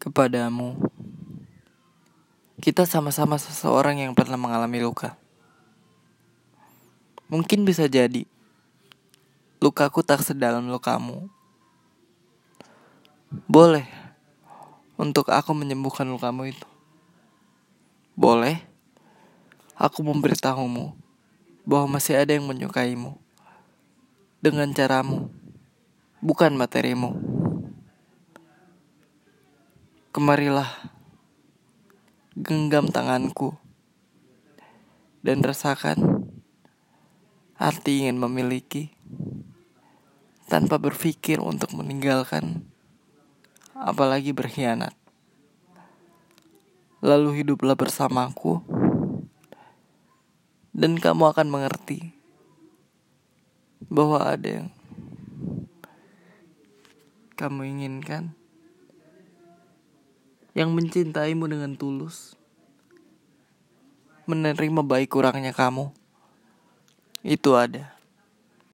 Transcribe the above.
kepadamu. Kita sama-sama seseorang yang pernah mengalami luka. Mungkin bisa jadi lukaku tak sedalam lukamu. Boleh untuk aku menyembuhkan lukamu itu. Boleh aku memberitahumu bahwa masih ada yang menyukaimu dengan caramu, bukan materimu. Kemarilah, genggam tanganku, dan rasakan arti ingin memiliki tanpa berpikir untuk meninggalkan, apalagi berkhianat. Lalu hiduplah bersamaku, dan kamu akan mengerti bahwa ada yang kamu inginkan yang mencintaimu dengan tulus, menerima baik kurangnya kamu, itu ada.